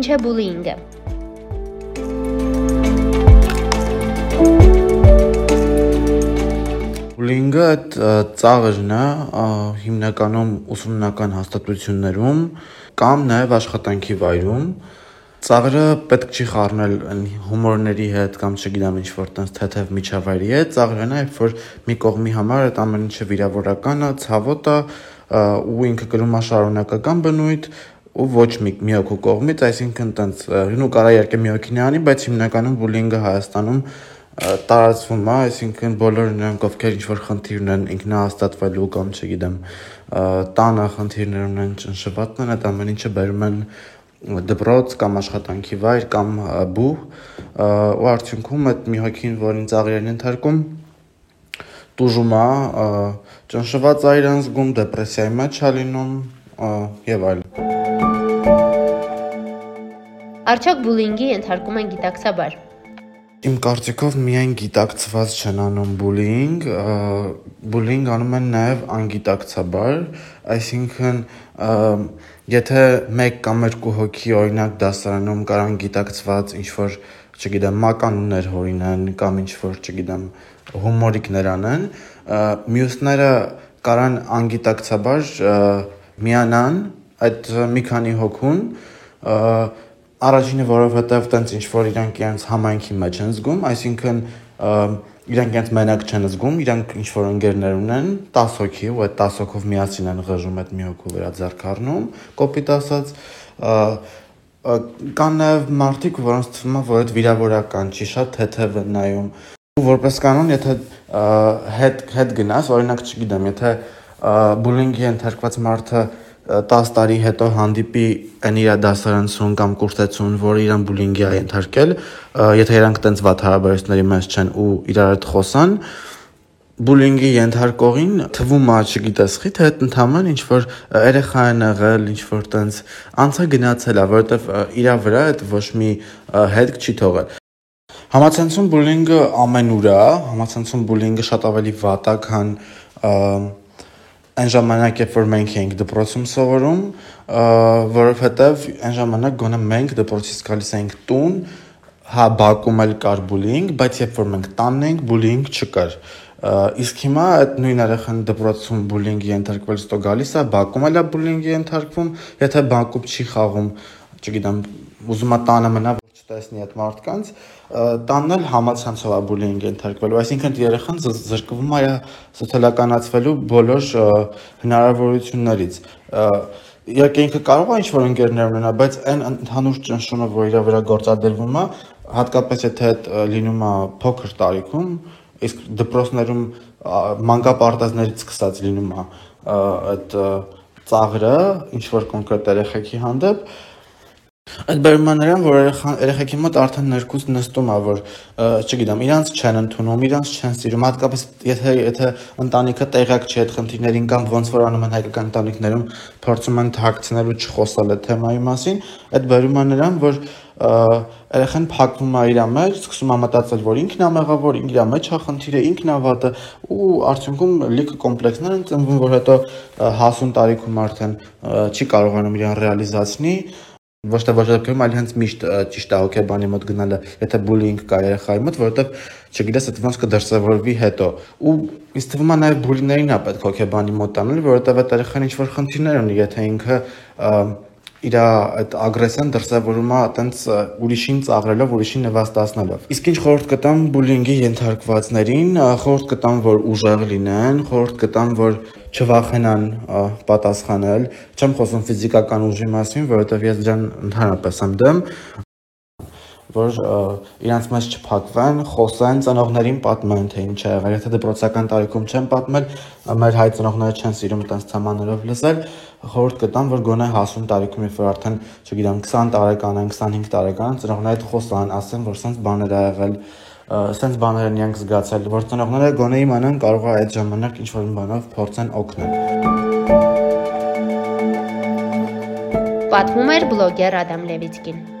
Ինչ է բուլինգը։ Բուլինգը այդ ծաղրն է հիմնականում ուսումնական հաստատություններում կամ նաև աշխատանքի վայրում Ծաղրը պետք չի խառնել հումորների հետ կամ չգիտեմ ինչ որ տենց թեթև միջավայրի հետ։ Ծաղրը նա երբ որ մի կողմի համար այդ ամեն ինչը վիրավորական է, ցավոտ է ու ինքը կրում է շարունակական բնույթ ու ոչ մի մի հոգու կողմից, այսինքն տենց նու կարա երկե մի հոգին անի, բայց հիմնականում բուլինգը Հայաստանում տարածվում է, այսինքն բոլոր նրանք ովքեր ինչ որ խնդիր ունեն ինքնահաստատվելու կամ չգիտեմ տանը խնդիրներ ունեն ճնշվածն են, այդ ամեն ինչը բերում են դպրոց կամ աշխատանքի վայր կամ բուհ ու արդյունքում այդ մի հոգին, որին ծաղրերն են թարկում, տուժում է, ճնշված է իրան զգում, դեպրեսիայի մեջ է լինում եւ այլն։ Արդյոք բուլինգի ենթարկում են գիտակցաբար։ Իմ կարծիքով միայն գիտակցված չեն անում բուլինգ, բուլինգ անում են նաև անգիտակցաբար, այսինքն եթե 1 կամ 2 հոգի օրինակ դասարանում կարան գիտակցված ինչ որ, չգիտեմ, մականուններ հորինեն կամ ինչ որ, չգիտեմ, հումորիկներ անեն, մյուսները կարան անգիտակցաբար միանան այդ մի քանի հոգուն առաջինը որովհետև տենց ինչ որ իրանք իրենց համայնքի մեջ են զգում, այսինքն իրանք իրենց մենակ չեն զգում, իրանք ինչ որ ընկերներ ունեն 10 հոգի ու այդ 10 հոգով միասին են ղժում այդ մի հոգու վրա ձեռք առնում, կոպիտ ասած կան նաև մարդիկ, որոնց թվում է, որ այդ վիրավորական չի, շատ թեթև նայում։ Ու որպես կանոն, եթե հետ հետ գնաս, օրինակ, չգիտեմ, եթե բուլինգի ենթարկված մարդը 10 տարի հետո հանդիպի այն իր դասարանցուն կամ կուրսեցուն, որը իրան բուլինգի է ենթարկել, եթե իրանք տենց վատ հարաբերությունների մեջ չեն ու իրար հետ խոսան, բուլինգի ենթարկողին թվում է, չգիտես, խի թե այդ ընդհանրեն ինչ որ երեխա են եղել, ինչ որ տենց անցա գնացել է, որովհետև իրա վրա այդ ոչ մի հետք չի թողել։ Համացանցում բուլինգը ամենուր է, համացանցում բուլինգը շատ ավելի վատ է, քան այն ժամանակ, երբ որ մենք էինք դպրոցում սովորում, որովհետև այն ժամանակ գոնե մենք դպրոցից գալիս էինք տուն, հա բակում էլ կար բուլինգ, բայց երբ որ մենք տանն էինք, բուլինգ չկար։ Իսկ հիմա այդ նույն երեխան դպրոցում բուլինգի ենթարկվել ստո գալիս է, բակում էլ է բուլինգի ենթարկվում, եթե բակում չի խաղում, չգիտեմ, ուզում է տանը մնա, որ չտեսնի այդ մարդկանց, տանն էլ համացանցով է բուլինգ ենթարկվելու, այսինքն երեխան զրկվում է սոցիալականացվելու բոլոր հնարավորություններից իհարկե ինքը կարող է ինչ-որ ընկերներ ունենա, բայց այն ընդհանուր ճնշումը, որ իր վրա գործադրվում է, հատկապես եթե այդ լինում է փոքր տարիքում, իսկ դպրոցներում մանկապարտեզներից սկսած լինում է այդ ծաղրը ինչ որ կոնկրետ երեխեքի հանդեպ, Այդ բերում է նրան, որ երեխեքի մոտ արդեն ներքուս նստում է, որ չգիտեմ, իրանց չեն ընդունում, իրանց չեն սիրում, հատկապես եթե եթե ընտանիքը տեղյակ չի այդ խնդիրներին կամ ոնց որ անում են հայկական ընտանիքներում, փորձում են թաքցնել ու չխոսալ այդ թեմայի մասին, այդ բերում է նրան, որ երեխան փակվում է իր մեջ, սկսում է մտածել, որ ինքն է մեղավոր, իր մեջ է խնդիրը, ինքն է վատը ու արդյունքում լիքը կոմպլեքսներ են ծնվում, որ հետո հասուն տարիքում արդեն չի կարողանում իրան ռեալիզացնի ոչ թե ոչ դեպքում, այլ հենց միշտ ճիշտ է հոկեբանի մոտ գնալը, եթե բուլինգ կա երեխայի մոտ, որովհետև չգիտես այդ ոնց կդրսևորվի հետո։ Ու ինձ թվում է նաև բուլիներին է պետք հոկեբանի մոտ անել, որովհետև այդ երեխան ինչ որ խնդիրներ ունի, եթե ինքը իր այդ ագրեսիան դրսևորում է այտենց ուրիշին ծաղրելով, ուրիշին նվաստացնելով։ Իսկ ինչ խորհուրդ կտամ բուլինգի ենթարկվածներին, խորհուրդ կտամ, որ ուժեղ լինեն, խորհուրդ կտամ, որ չվախենան պատասխանել։ Չեմ խոսում ֆիզիկական ուժի մասին, որովհետև ես դրան ընդհանրապես եմ դեմ, որ իրանց մեջ չփակվեն, խոսեն, ծնողներին պատմեն, թե ինչ է եղել։ Եթե դպրոցական տարիքում չեն պատմել, մեր հայ ծնողները չեն սիրում այդպես թեմաներով լսել, խորհուրդ կտամ, որ գոնե հասուն տարիքում, երբ որ արդեն, չգիտեմ, 20 տարեկան են, 25 տարեկան, ծնողները խոսան, ասեն, որ սենց բաներ ա եղել, սենց բաներ են իրանք զգացել, որ ծնողները գոնե իմանան, կարող է այդ ժամանակ ինչ-որ բանով փորձեն օգնել։ Պատմում էր բլոգեր Ադամ Լևիցկին։